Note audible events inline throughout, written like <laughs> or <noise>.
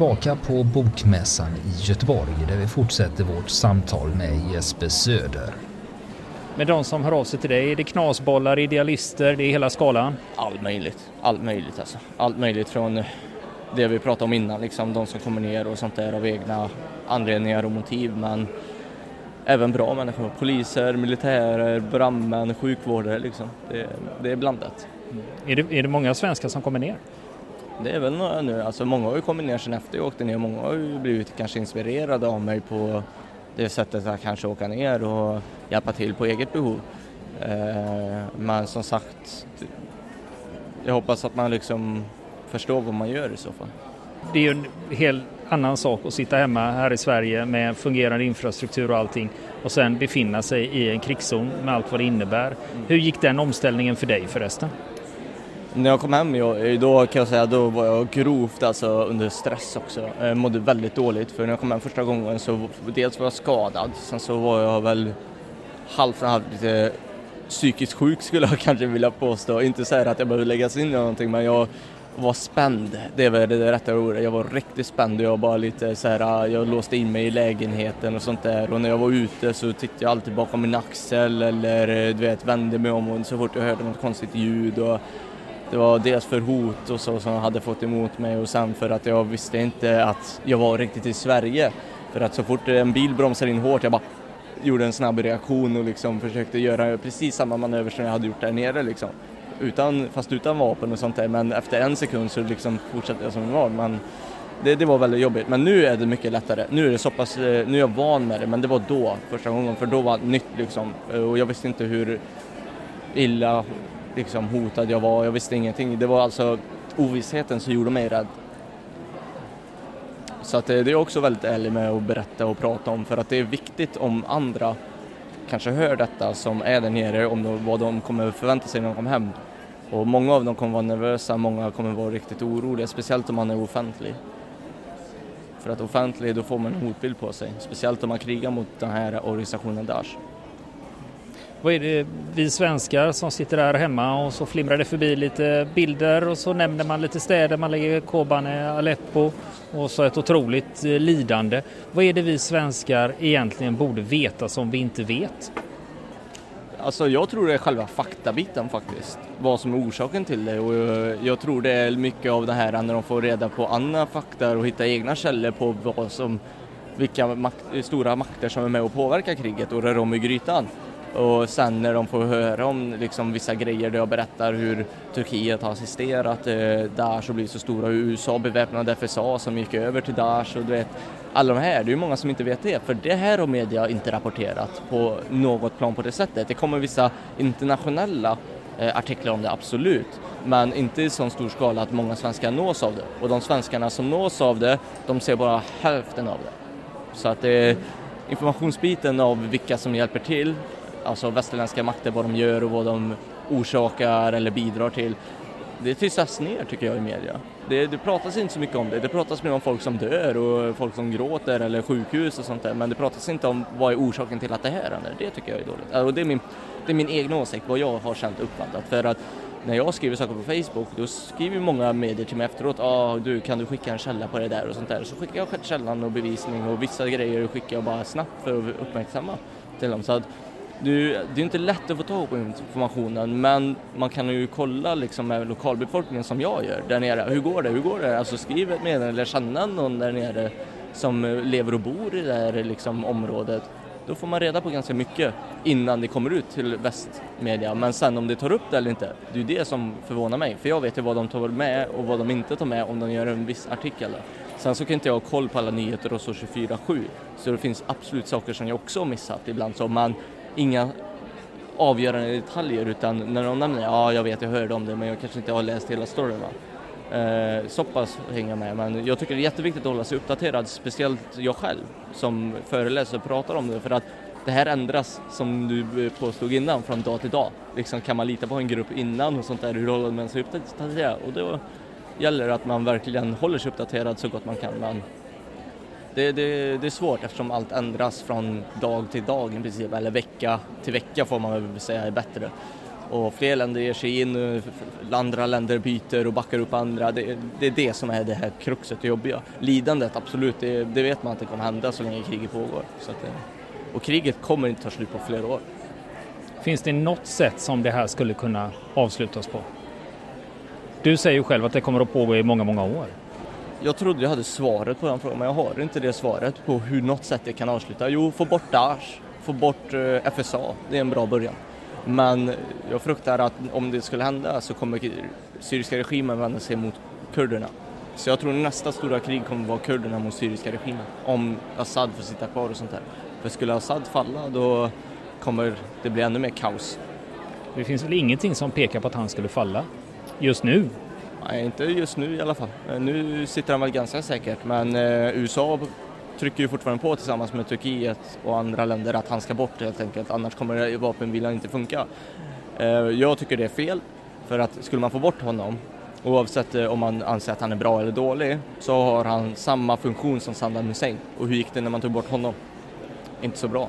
tillbaka på Bokmässan i Göteborg där vi fortsätter vårt samtal med Jesper Söder. Med de som hör av sig till dig, är det knasbollar, idealister, det är hela skalan? Allt möjligt, allt möjligt alltså. Allt möjligt från det vi pratade om innan, liksom de som kommer ner och sånt där av egna anledningar och motiv men även bra människor, poliser, militärer, brandmän, sjukvårdare liksom. Det, det är blandat. Mm. Är, det, är det många svenskar som kommer ner? Det är väl några nu, alltså många har ju kommit ner sen efter jag åkte ner, många har ju blivit kanske inspirerade av mig på det sättet att kanske åka ner och hjälpa till på eget behov. Eh, men som sagt, jag hoppas att man liksom förstår vad man gör i så fall. Det är ju en helt annan sak att sitta hemma här i Sverige med fungerande infrastruktur och allting och sen befinna sig i en krigszon med allt vad det innebär. Mm. Hur gick den omställningen för dig förresten? När jag kom hem eh, då kan jag säga då var jag grovt alltså under stress också. Jag mådde väldigt dåligt för när jag kom hem första gången så dels var jag skadad, sen så var jag väl halvt lite psykiskt sjuk skulle jag <laughs> kanske vilja påstå. Inte så att jag behöver läggas in i någonting men jag var spänd, det är väl det rätta ordet. Jag var riktigt spänd och jag bara lite så här, eh, jag låste in mig i lägenheten och sånt där och när jag var ute så tittade jag alltid bakom min axel eller du vet vände mig om och så fort jag hörde något konstigt ljud och det var dels för hot och så som jag hade fått emot mig och sen för att jag visste inte att jag var riktigt i Sverige. För att så fort en bil bromsar in hårt, jag bara gjorde en snabb reaktion och liksom försökte göra precis samma manöver som jag hade gjort där nere liksom. Utan, fast utan vapen och sånt där, men efter en sekund så liksom fortsatte jag som det var. Men det, det var väldigt jobbigt, men nu är det mycket lättare. Nu är det så pass, eh, nu är jag van med det, men det var då första gången, för då var det nytt liksom. Och jag visste inte hur illa liksom hotad jag var, jag visste ingenting. Det var alltså ovissheten som gjorde mig rädd. Så att eh, det är också väldigt ärlig med att berätta och prata om för att det är viktigt om andra kanske hör detta som är där nere om de, vad de kommer förvänta sig när de kommer hem. Och många av dem kommer vara nervösa, många kommer vara riktigt oroliga, speciellt om man är offentlig. För att offentlig, då får man en hotbild på sig, speciellt om man krigar mot den här organisationen Daesh. Vad är det vi svenskar som sitter där hemma och så flimrar det förbi lite bilder och så nämner man lite städer, man lägger Kobane, Aleppo och så ett otroligt eh, lidande. Vad är det vi svenskar egentligen borde veta som vi inte vet? Alltså jag tror det är själva faktabiten faktiskt, vad som är orsaken till det och eh, jag tror det är mycket av det här när de får reda på andra fakta och hitta egna källor på vad som, vilka makt, stora makter som är med och påverkar kriget och rör om i grytan. Och sen när de får höra om liksom, vissa grejer där jag berättar hur Turkiet har assisterat eh, Daesh och blivit så stora, hur USA beväpnade FSA som gick över till Daesh och du vet, alla de här, det är ju många som inte vet det, för det här har media inte rapporterat på något plan på det sättet. Det kommer vissa internationella eh, artiklar om det, absolut, men inte i så stor skala att många svenskar nås av det. Och de svenskarna som nås av det, de ser bara hälften av det. Så att det informationsbiten av vilka som hjälper till alltså västerländska makter, vad de gör och vad de orsakar eller bidrar till. Det tystas ner tycker jag i media. Det, det pratas inte så mycket om det. Det pratas mer om folk som dör och folk som gråter eller sjukhus och sånt där. Men det pratas inte om vad är orsaken till att det här händer. Det tycker jag är dåligt. Alltså, det är min, det är min egen åsikt, vad jag har känt uppfattat. För att när jag skriver saker på Facebook då skriver många medier till mig efteråt ah, du kan du skicka en källa på det där och sånt där. Så skickar jag källan och bevisning och vissa grejer skickar jag bara snabbt för att uppmärksamma till dem. Så att det är inte lätt att få tag på informationen men man kan ju kolla liksom med lokalbefolkningen som jag gör där nere. Hur går det? Hur går det? Alltså skriv ett meddelande eller känna någon där nere som lever och bor i det här liksom, området. Då får man reda på ganska mycket innan det kommer ut till västmedia. Men sen om det tar upp det eller inte, det är det som förvånar mig. För jag vet ju vad de tar med och vad de inte tar med om de gör en viss artikel. Sen så kan inte jag ha koll på alla nyheter och så 24-7. Så det finns absolut saker som jag också har missat ibland. Så man inga avgörande detaljer utan när de nämner ja jag vet jag hörde om det men jag kanske inte har läst hela storyn. Eh, så pass hänger med men jag tycker det är jätteviktigt att hålla sig uppdaterad speciellt jag själv som föreläser och pratar om det för att det här ändras som du eh, påstod innan från dag till dag. Liksom, kan man lita på en grupp innan och sånt där, hur håller man sig uppdaterad? Och då gäller det att man verkligen håller sig uppdaterad så gott man kan. Men det, det, det, är svårt eftersom allt ändras från dag till dag i princip, eller vecka till vecka får man väl säga är bättre. och fler länder ger sig in, andra länder byter och backar upp andra. Det, det är det som är det här kruxet och jobbiga. Lidandet, absolut, det, det vet man att det kommer hända så länge kriget pågår. Så att, eh, och kriget kommer inte ta slut på flera år. Finns det något sätt som det här skulle kunna avslutas på? Du säger ju själv att det kommer att pågå i många, många år. Jag trodde jag hade svaret på den frågan, men jag har inte det svaret på hur något sätt det kan avsluta. Jo, få bort Daesh, få bort eh, FSA, det är en bra början. Men jag fruktar att om det skulle hända så kommer syriska regimen vända sig mot kurderna. Så jag tror nästa stora krig kommer vara kurderna mot syriska regimen, om Assad får sitta kvar och sånt där. För skulle Assad falla då kommer det bli ännu mer kaos. Det finns väl ingenting som pekar på att han skulle falla just nu? Nej, inte just nu i alla fall. Eh, nu sitter han väl ganska säkert, men eh, USA trycker ju fortfarande på tillsammans med Turkiet och andra länder att han ska bort helt enkelt, annars kommer vapenvilan inte funka. Eh, jag tycker det är fel, för att skulle man få bort honom, oavsett eh, om man anser att han är bra eller dålig, så har han samma funktion som Saddam Hussein. Och hur gick det när man tog bort honom? Inte så bra.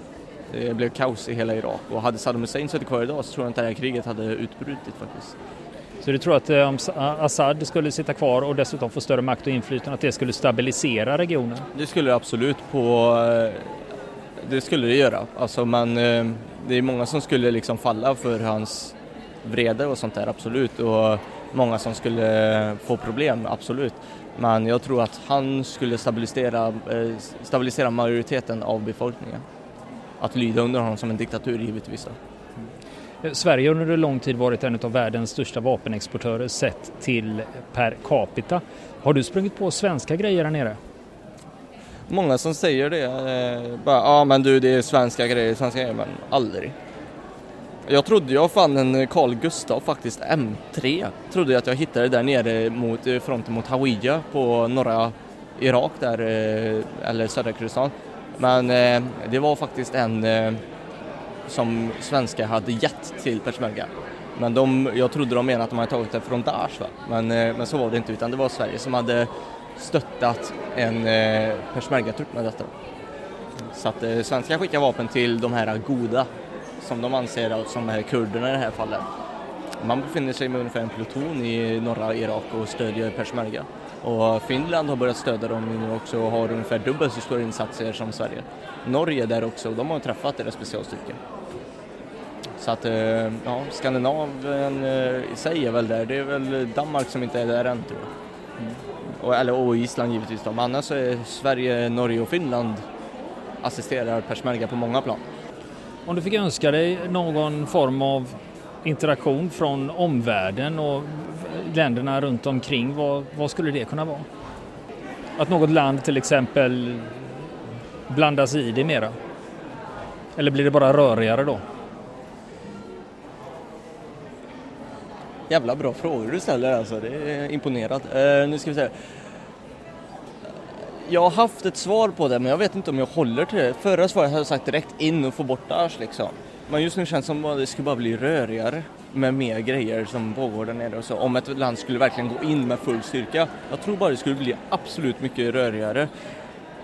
Det blev kaos i hela Irak och hade Saddam Hussein suttit kvar idag så tror jag inte det här kriget hade utbrutit faktiskt. Så du tror att eh, om Assad skulle sitta kvar och dessutom få större makt och inflytande, att det skulle stabilisera regionen? Det skulle det absolut på... Eh, det skulle det göra, alltså men eh, det är många som skulle liksom falla för hans vrede och sånt där, absolut. Och många som skulle få problem, absolut. Men jag tror att han skulle stabilisera, stabilisera majoriteten av befolkningen. Att lyda under honom som en diktatur givetvis. Eh, Sverige har under lång tid varit en av världens största vapenexportörer sett till per capita. Har du sprungit på svenska grejer där nere? Många som säger det. Eh, bara, ja men du det är svenska grejer, svenska grejer, men aldrig. Jag trodde jag fann en Carl Gustaf faktiskt, M3. Trodde jag att jag hittade där nere mot eh, fronten mot Hawija på norra Irak där, eller södra Kurdistan. Men det var faktiskt en som svenskar hade gett till peshmerga. Men de, jag trodde de menade att de hade tagit det från Daesh, va? Men, eh, men så var det inte utan det var Sverige som hade stöttat en eh, peshmerga-trupp med detta. Så att eh, svenskar skickar vapen till de här goda som de anser som är kurderna i det här fallet. Man befinner sig med ungefär en pluton i norra Irak och stödjer peshmerga. Och Finland har börjat stödja dem nu också och har ungefär dubbelt så stora insatser som Sverige. Norge där också, och de har träffat deras specialstyrka. Så att, eh, ja, Skandinavien eh, i sig är väl där. Det är väl Danmark som inte är där än tror jag. Mm. Och, eller, och Island givetvis då. Men annars så är Sverige, Norge och Finland assisterar persmärga på många plan. Om du fick önska dig någon form av interaktion från omvärlden och länderna runt omkring, vad, vad skulle det kunna vara? Att något land till exempel blandas i det mera? Eller blir det bara rörigare då? Jävla bra frågor du ställer alltså, det är imponerat. Uh, nu ska vi se. Jag har haft ett svar på det men jag vet inte om jag håller till det. Förra svaret hade jag sagt direkt in och få bort Daesh liksom. Men just nu känns det som att det skulle bara bli rörigare med mer grejer som pågår där nere och så. Om ett land skulle verkligen gå in med full styrka. Jag tror bara det skulle bli absolut mycket rörigare.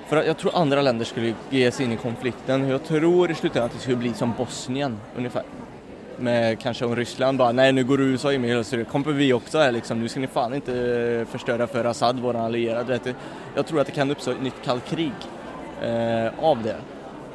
För jag tror andra länder skulle ge sig in i konflikten. Jag tror i slutändan att det skulle bli som Bosnien ungefär med kanske om Ryssland bara nej nu går USA in med hela så kommer vi också här liksom, nu ska ni fan inte förstöra för Assad, våran allierade. Jag tror att det kan uppstå ett nytt kallt krig eh, av det,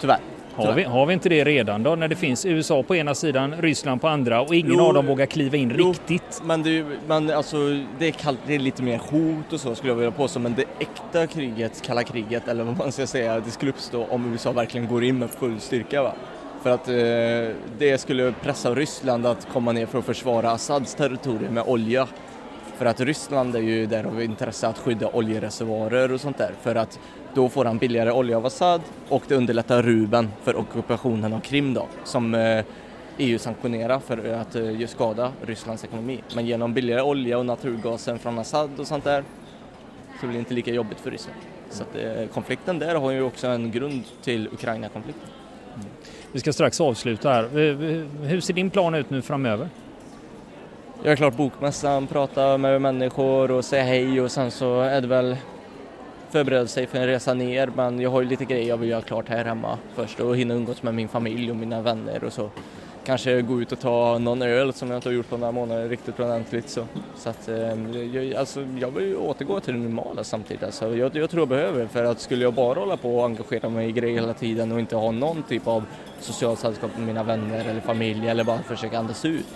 tyvärr. Har vi, har vi inte det redan då när det finns USA på ena sidan, Ryssland på andra och ingen jo, av dem vågar kliva in jo, riktigt? Men, det, men alltså, det, är kallt, det är lite mer hot och så skulle jag vilja påstå men det äkta kriget, kalla kriget eller vad man ska säga, det skulle uppstå om USA verkligen går in med full styrka. Va? För att eh, det skulle pressa Ryssland att komma ner för att försvara Assads territorium med olja. För att Ryssland är ju där av intresse att skydda oljereservoarer och sånt där. För att då får han billigare olja av Assad och det underlättar Ruben för ockupationen av Krim då, som eh, EU sanktionerar för att eh, skada Rysslands ekonomi. Men genom billigare olja och naturgasen från Assad och sånt där så blir det inte lika jobbigt för Ryssland. Så att, eh, konflikten där har ju också en grund till Ukraina-konflikten. Vi ska strax avsluta här. Hur ser din plan ut nu framöver? Jag är klart bokmässan, prata med människor och säga hej och sen så är det väl förbereda sig för en resa ner men jag har ju lite grejer jag vill göra klart här hemma först och hinna umgås med min familj och mina vänner och så kanske gå ut och ta någon öl som jag inte har gjort på några månader riktigt ordentligt. Så, så att, eh, jag, alltså, jag vill återgå till det normala samtidigt. Alltså, jag, jag tror jag behöver det för att skulle jag bara hålla på och engagera mig i grejer hela tiden och inte ha någon typ av socialt sällskap med mina vänner eller familj eller bara försöka andas ut.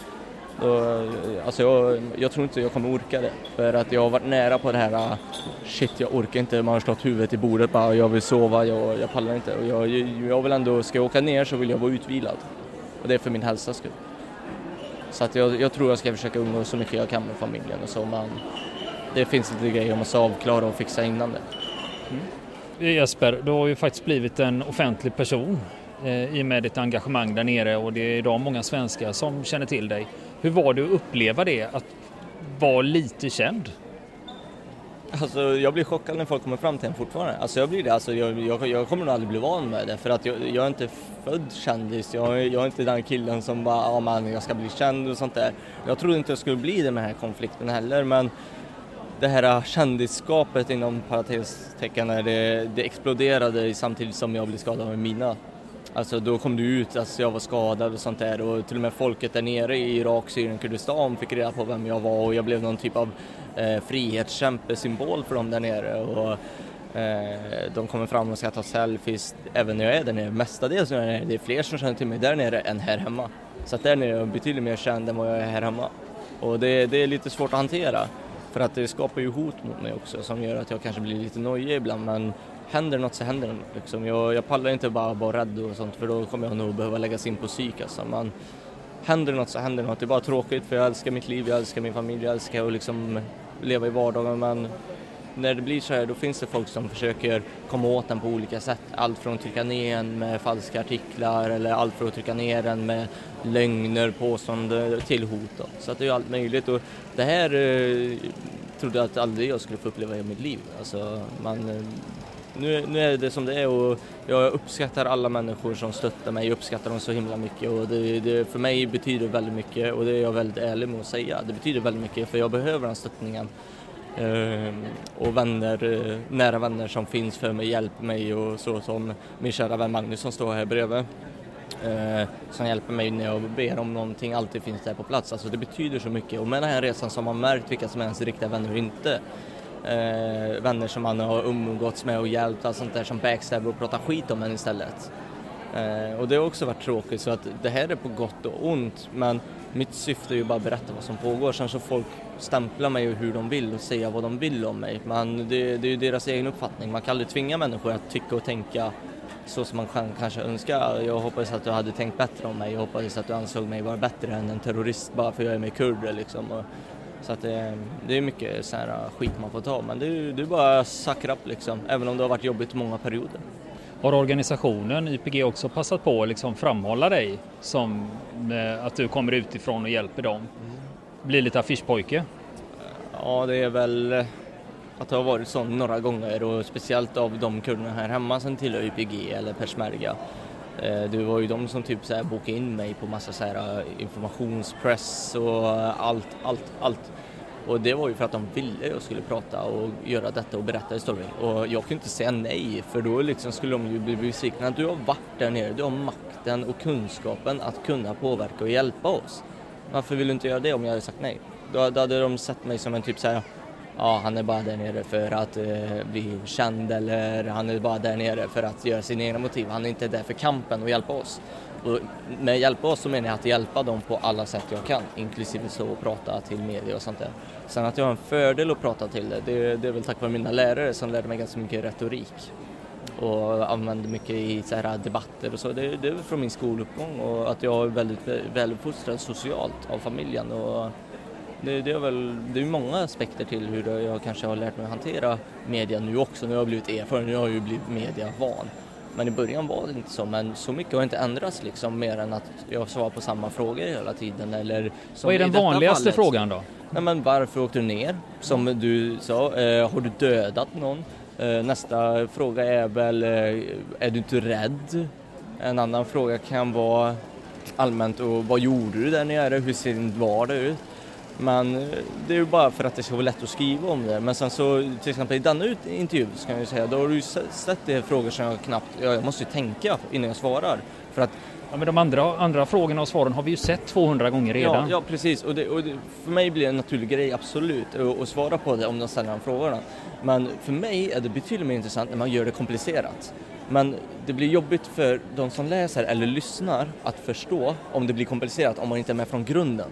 Då, eh, alltså jag, jag, tror inte jag kommer orka det. För att jag har varit nära på det här, eh, shit jag orkar inte, man har slått huvudet i bordet bara, jag vill sova, jag, jag pallar inte. Och jag, jag vill ändå, ska jag åka ner så vill jag vara utvilad. Och det är för min hälsas skull. Så att jag, jag tror jag ska försöka umgås så mycket jag kan med familjen och så. Men det finns lite grejer jag måste avklara och fixa innan det. Mm. Jesper, du har ju faktiskt blivit en offentlig person eh, i och med ditt engagemang där nere och det är idag många svenskar som känner till dig. Hur var det att uppleva det, att vara lite känd? Alltså, jag blir chockad när folk kommer fram till en fortfarande. Alltså, jag blir det. Alltså, jag, jag, jag kommer nog aldrig bli van med det för att jag, jag är inte född kändis. Jag, jag är inte den killen som bara, ja man, jag ska bli känd och sånt där. Jag trodde inte jag skulle bli det med den här konflikten heller men det här kändisskapet inom parentestecken, det, det exploderade samtidigt som jag blev skadad av mina. Alltså då kom det ut att alltså, jag var skadad och sånt där och till och med folket där nere i Irak, Syrien, Kurdistan fick reda på vem jag var och jag blev någon typ av eh, frihetskämpesymbol för dem där nere. Och, eh, de kommer fram och ska ta selfies även när jag är där nere. Mestadels när jag är där nere. Det är fler som känner till mig där nere än här hemma. Så att där nere är jag betydligt mer känd än vad jag är här hemma. Och det, det är lite svårt att hantera. För att det skapar ju hot mot mig också som gör att jag kanske blir lite nojig ibland men händer något så händer det liksom. jag, jag pallar inte bara vara rädd och sånt för då kommer jag nog behöva läggas in på psyk alltså. Man, händer något så händer något. Det är bara tråkigt för jag älskar mitt liv, jag älskar min familj, jag älskar att liksom leva i vardagen men när det blir så här då finns det folk som försöker komma åt den på olika sätt. Allt från att trycka ner en med falska artiklar eller allt från att trycka ner en med lögner, påståenden till hot. Då. Så att det är allt möjligt och det här eh, trodde jag att aldrig jag skulle få uppleva i mitt liv. Alltså, man, eh, nu, nu är det som det är och jag uppskattar alla människor som stöttar mig, jag uppskattar dem så himla mycket och det, det, för mig betyder väldigt mycket och det är jag väldigt ärlig med att säga. Det betyder väldigt mycket för jag behöver den stöttningen. Ehm, och vänner, eh, nära vänner som finns för mig, hjälper mig och så som min kära vän Magnus som står här bredvid. Eh, som hjälper mig när jag ber om någonting, alltid finns där på plats. Alltså det betyder så mycket och med den här resan så har man märkt vilka som är ens riktiga vänner och inte eh, vänner som man har umgåtts med och hjälpt, allt sånt där som backstabbar och pratar skit om en istället. Eh, och det har också varit tråkigt så att det här är på gott och ont men mitt syfte är ju bara att berätta vad som pågår sen så folk stämplar mig hur de vill och säga vad de vill om mig. Men det, det är ju deras egen uppfattning, man kan aldrig tvinga människor att tycka och tänka så som man kan, kanske önskar. Jag hoppades att du hade tänkt bättre om mig, jag hoppades att du ansåg mig vara bättre än en terrorist bara för att jag är med kurder liksom. Och, så att det, det är mycket så här skit man får ta, men det är bara sucker up liksom, även om det har varit jobbigt många perioder. Har organisationen YPG också passat på att liksom framhålla dig som eh, att du kommer utifrån och hjälper dem? Blir lite affischpojke? Ja, det är väl att det har varit så några gånger och speciellt av de kurderna här hemma som tillhör YPG eller Persmerga. Eh, det var ju de som typ så här bokade in mig på massa så här eh, informationspress och allt, allt, allt. Och det var ju för att de ville jag skulle prata och göra detta och berätta historien. Och jag kunde inte säga nej för då liksom skulle de ju bli besvikna. Du har varit där nere, du har makten och kunskapen att kunna påverka och hjälpa oss. Varför vill du inte göra det om jag hade sagt nej? Då, då hade de sett mig som en typ såhär, ja han är bara där nere för att eh, bli känd eller han är bara där nere för att göra sina egna motiv. Han är inte där för kampen och hjälpa oss. Och med hjälpa oss så menar jag att hjälpa dem på alla sätt jag kan, inklusive så att prata till media och sånt där. Sen att jag har en fördel att prata till det, det, det är väl tack vare mina lärare som lärde mig ganska mycket retorik och använder mycket i så här debatter och så. Det, det är från min skoluppgång och att jag är väldigt väluppfostrad socialt av familjen. Och det, det, är väl, det är många aspekter till hur jag kanske har lärt mig att hantera media nu också. Nu har jag blivit erfaren, nu har jag ju blivit mediavan. Men i början var det inte så, men så mycket har inte ändrats liksom mer än att jag svarar på samma frågor hela tiden. Eller Vad är den vanligaste fallet. frågan då? Nej, men varför åkte du ner? Som du sa, eh, har du dödat någon? Eh, nästa fråga är väl, eh, är du inte rädd? En annan fråga kan vara allmänt, och vad gjorde du där nere? Hur ser din vardag ut? Men eh, det är ju bara för att det ska vara lätt att skriva om det. Men sen så till exempel i denna intervju ska jag ju säga, då har du ju sett det frågor som jag knappt, ja, jag måste ju tänka innan jag svarar. För att Ja, men de andra, andra frågorna och svaren har vi ju sett 200 gånger redan. Ja, ja precis. Och, det, och det, för mig blir det en naturlig grej, absolut, att, att svara på det om de ställer de frågorna. Men för mig är det betydligt mer intressant när man gör det komplicerat. Men det blir jobbigt för de som läser eller lyssnar att förstå om det blir komplicerat om man inte är med från grunden.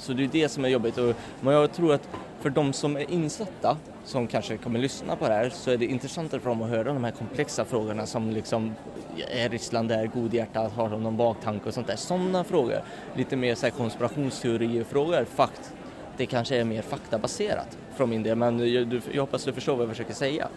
Så det är det som är jobbigt. Och, men jag tror att för de som är insatta, som kanske kommer lyssna på det här, så är det intressantare för dem att höra de här komplexa frågorna som liksom, är Ryssland där godhjärtat, har de någon baktanke och sånt där. Sådana frågor, lite mer så här konspirationsteorier-frågor, fakt, det kanske är mer faktabaserat från min del, men jag, jag hoppas du förstår vad jag försöker säga.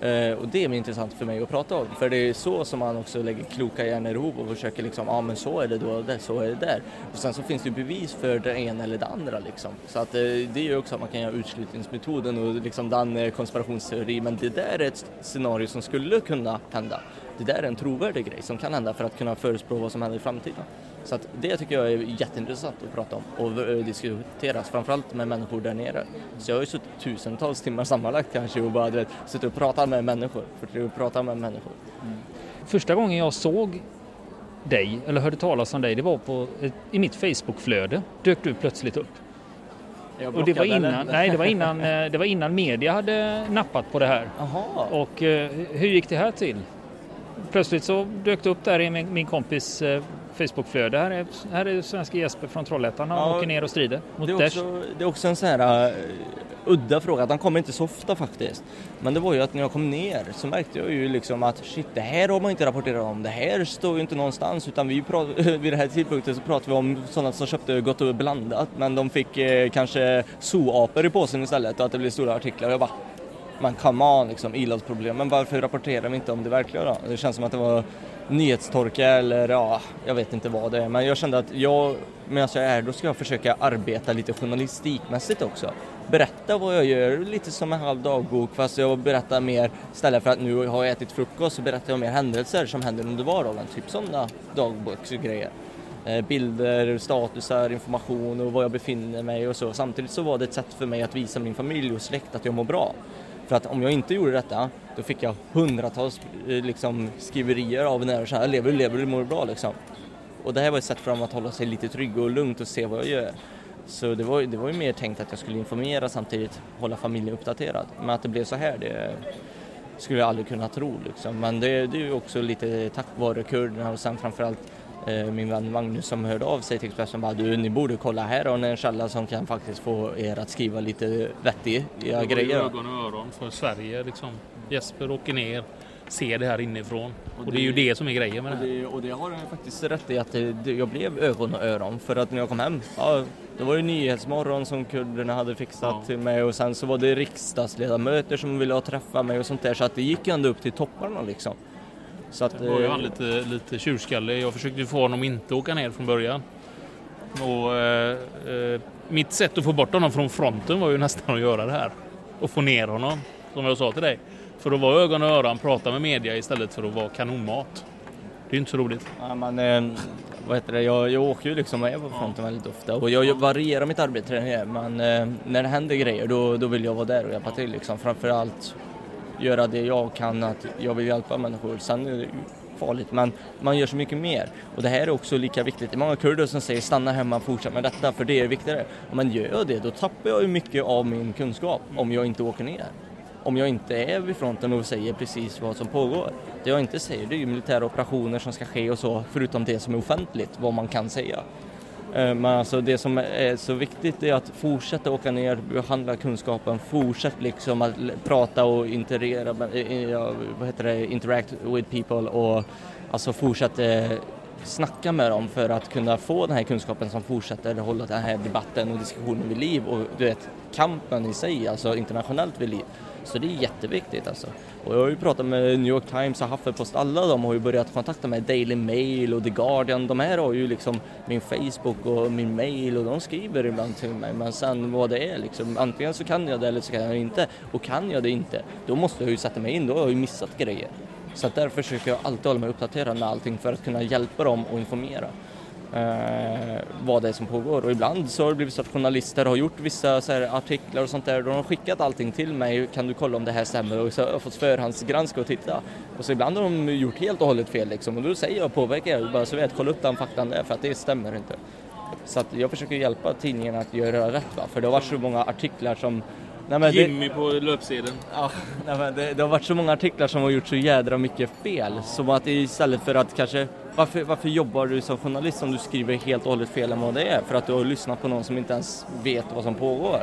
Eh, och det är mer intressant för mig att prata om, för det är så som man också lägger kloka hjärnor ihop och försöker liksom, ja ah, men så är det då, det, så är det där. Och sen så finns det ju bevis för det ena eller det andra liksom. Så att eh, det gör också att man kan göra utslutningsmetoden och liksom den eh, konspirationsteori, men det där är ett scenario som skulle kunna hända. Det där är en trovärdig grej som kan hända för att kunna förutspå vad som händer i framtiden. Så att det tycker jag är jätteintressant att prata om och eh, diskuteras, framförallt med människor där nere. Så jag har ju suttit tusentals timmar sammanlagt kanske och bara vet, suttit och pratat med människor, för att prata med människor. Mm. Första gången jag såg dig, eller hörde talas om dig, det var på, i mitt Facebookflöde dök du plötsligt upp. Och det var innan, nej, det var innan, eh, det var innan media hade nappat på det här. Aha. Och eh, hur gick det här till? Plötsligt så dök det upp där i min, min kompis Facebookflöde. Här är, här är svenska Jesper från Trollhättan. Han ja, åker ner och strider mot det är, också, det är också en sån här uh, udda fråga. Den kommer inte så ofta faktiskt. Men det var ju att när jag kom ner så märkte jag ju liksom att shit, det här har man inte rapporterat om. Det här står ju inte någonstans utan vi <laughs> vid den här tidpunkten så pratade vi om sådana som köpte gott och blandat men de fick eh, kanske zooapor i påsen istället och att det blev stora artiklar. Och jag bara men come on, liksom, ilandsproblem. Men varför rapporterar vi inte om det verkliga då? Det känns som att det var nyhetstorka eller ja, jag vet inte vad det är. Men jag kände att jag, medan jag är här, då ska jag försöka arbeta lite journalistikmässigt också. Berätta vad jag gör, lite som en halv dagbok fast jag berättar mer, istället för att nu har jag ätit frukost så berättar jag mer händelser som händer under vardagen, typ sådana dagboksgrejer. Eh, bilder, statusar, information och var jag befinner mig och så. Samtidigt så var det ett sätt för mig att visa min familj och släkt att jag mår bra. För att om jag inte gjorde detta, då fick jag hundratals eh, liksom, skriverier av när kära. lever du, lever du, mår du bra liksom. Och det här var ett sätt för dem att hålla sig lite trygg och lugnt och se vad jag gör. Så det var, det var ju mer tänkt att jag skulle informera samtidigt hålla familjen uppdaterad. Men att det blev så här, det skulle jag aldrig kunna tro liksom. Men det, det är ju också lite tack vare kurderna och sen framförallt min vän Magnus som hörde av sig till Expressen bara du, ni borde kolla här har ni en källa som kan faktiskt få er att skriva lite vettiga grejer. Det var ögon och öron för Sverige liksom. Jesper åker ner, ser det här inifrån och, och det, det, är ju det som är grejen med och det här. Och det har jag faktiskt rätt i att det, jag blev ögon och öron för att när jag kom hem, ja, det var ju Nyhetsmorgon som kurderna hade fixat ja. till mig och sen så var det riksdagsledamöter som ville ha träffa mig och sånt där så att det gick ändå upp till topparna liksom. Så att, var ju han lite, lite tjurskallig. Jag försökte få honom inte åka ner från början. Och, eh, eh, mitt sätt att få bort honom från fronten var ju <laughs> nästan att göra det här. Och få ner honom, som jag sa till dig. För att vara ögon och öron, prata med media istället för att vara kanonmat. Det är inte så roligt. Ja, men, eh, vad heter det? Jag, jag åker ju liksom med på fronten ja. väldigt ofta och jag, jag varierar mitt arbete Men eh, när det händer grejer då, då vill jag vara där och hjälpa till. Liksom. Framförallt göra det jag kan, att jag vill hjälpa människor. Sen är det farligt, men man gör så mycket mer. Och det här är också lika viktigt. Det är många kurder som säger stanna hemma, fortsätt med detta, för det är viktigare. Men gör jag det, då tappar jag ju mycket av min kunskap om jag inte åker ner. Om jag inte är vid fronten och säger precis vad som pågår. Det jag inte säger det är ju militära operationer som ska ske och så, förutom det som är offentligt, vad man kan säga. Eh, men alltså det som är så viktigt är att fortsätta åka ner, behandla kunskapen, fortsätta liksom att prata och interagera, vad heter det, interact with people och alltså fortsätta eh, snacka med dem för att kunna få den här kunskapen som fortsätter hålla den här debatten och diskussionen vid liv och du vet kampen i sig, alltså internationellt vid liv. Så det är jätteviktigt alltså. Och jag har ju pratat med New York Times och Hufflepost, alla de har ju börjat kontakta mig, Daily Mail och The Guardian, de här har ju liksom min Facebook och min mail och de skriver ibland till mig. Men sen vad det är liksom, antingen så kan jag det eller så kan jag inte. Och kan jag det inte, då måste jag ju sätta mig in, då har jag ju missat grejer. Så att därför försöker jag alltid hålla mig uppdaterad med allting för att kunna hjälpa dem och informera eh, vad det är som pågår. Och ibland så har det blivit så att journalister har gjort vissa så här, artiklar och sånt där. De har skickat allting till mig. Kan du kolla om det här stämmer? Och så har jag fått förhandsgranska och titta. Och så ibland har de gjort helt och hållet fel liksom. Och då säger jag påverkar jag bara så vet, kolla upp den faktan där för att det stämmer inte. Så att jag försöker hjälpa tidningen att göra rätt va? för det har varit så många artiklar som Nej, Jimmy det, på löpsedeln. Ja, nej, det, det, har varit så många artiklar som har gjort så jädra mycket fel. Som att istället för att kanske, varför, varför jobbar du som journalist om du skriver helt och hållet fel än vad det är? För att du har lyssnat på någon som inte ens vet vad som pågår.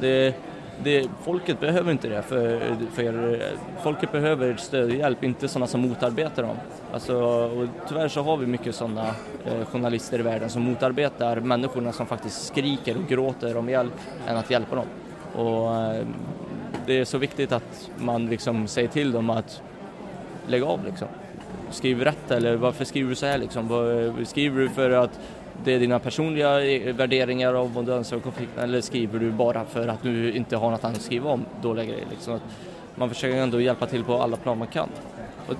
Det, det, folket behöver inte det, för, för folket behöver stöd och hjälp, inte sådana som motarbetar dem. Alltså, och tyvärr så har vi mycket sådana eh, journalister i världen som motarbetar människorna som faktiskt skriker och gråter om hjälp, än att hjälpa dem. Och eh, det är så viktigt att man liksom säger till dem att lägga av liksom. Skriv rätt eller varför skriver du så här liksom? Eh, skriver du för att det är dina personliga eh, värderingar av vad du önskar konflikten eller skriver du bara för att du inte har något annat att skriva om dåliga grejer liksom? Man försöker ändå hjälpa till på alla plan man kan.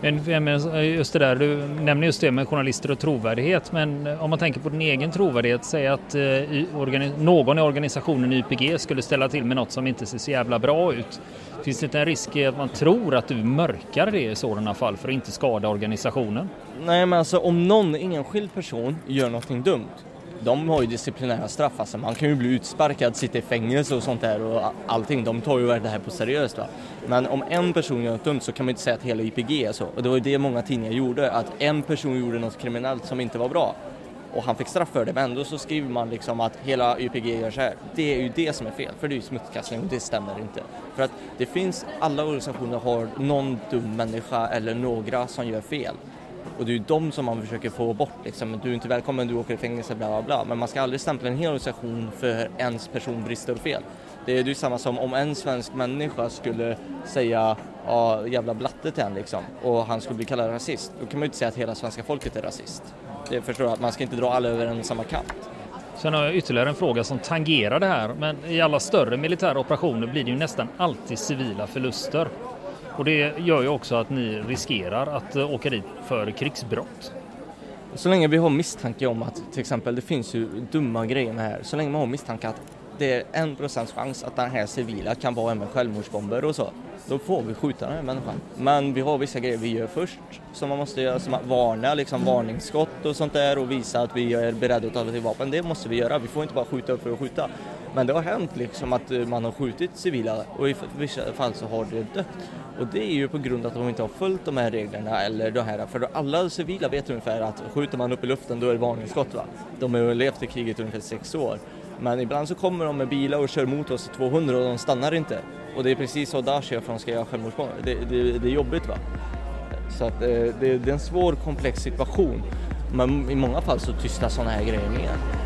Men eh, just det där, du nämner just det med journalister och trovärdighet, men eh, om man tänker på din egen trovärdighet, säg att eh, någon i organisationen YPG skulle ställa till med något som inte ser så jävla bra ut. Finns det inte en risk i att man tror att du mörkar det i sådana fall för att inte skada organisationen? Nej, men alltså om någon enskild person gör någonting dumt, de har ju disciplinära straff, alltså man kan ju bli utsparkad, sitta i fängelse och sånt där och allting. De tar ju det här på seriöst. Va? Men om en person gör något dumt så kan man inte säga att hela YPG är så. Och det var ju det många tidningar gjorde, att en person gjorde något kriminellt som inte var bra och han fick straff för det, men ändå så skriver man liksom att hela YPG gör så här. Det är ju det som är fel, för det är ju smutskastning och det stämmer inte. För att det finns, alla organisationer har någon dum människa eller några som gör fel. Och det är ju de som man försöker få bort liksom. Du är inte välkommen, du åker i fängelse, bla bla bla. Men man ska aldrig stämpla en hel organisation för ens person brister och fel. Det är ju samma som om en svensk människa skulle säga ja, jävla blatte till en liksom och han skulle bli kallad rasist. Då kan man ju inte säga att hela svenska folket är rasist. Det förstår jag, att man ska inte dra alla över en samma kant. Sen har jag ytterligare en fråga som tangerar det här, men i alla större militära operationer blir det ju nästan alltid civila förluster. Och det gör ju också att ni riskerar att eh, åka dit för krigsbrott. Så länge vi har misstanke om att till exempel det finns ju dumma grejer med här, så länge man har misstanke att det är en procents chans att den här civila kan vara en med självmordsbomber och så, då får vi skjuta den här människan. Men vi har vissa grejer vi gör först som man måste göra, som att varna, liksom varningsskott och sånt där och visa att vi är beredda att ta till vapen. Det måste vi göra, vi får inte bara skjuta upp för att skjuta. Men det har hänt liksom att eh, man har skjutit civila och i vissa fall så har det dött. Och det är ju på grund av att de inte har följt de här reglerna eller de här, för alla civila vet ungefär att skjuter man upp i luften då är det varningsskott va. De har ju levt i kriget ungefär sex år. Men ibland så kommer de med bilar och kör mot oss i 200 och de stannar inte. Och det är precis så Daesh gör för de ska göra självmordsbombare. Det, det, det, är jobbigt va. Så att eh, det, det är en svår komplex situation. Men i många fall så tystas sådana här grejer ner.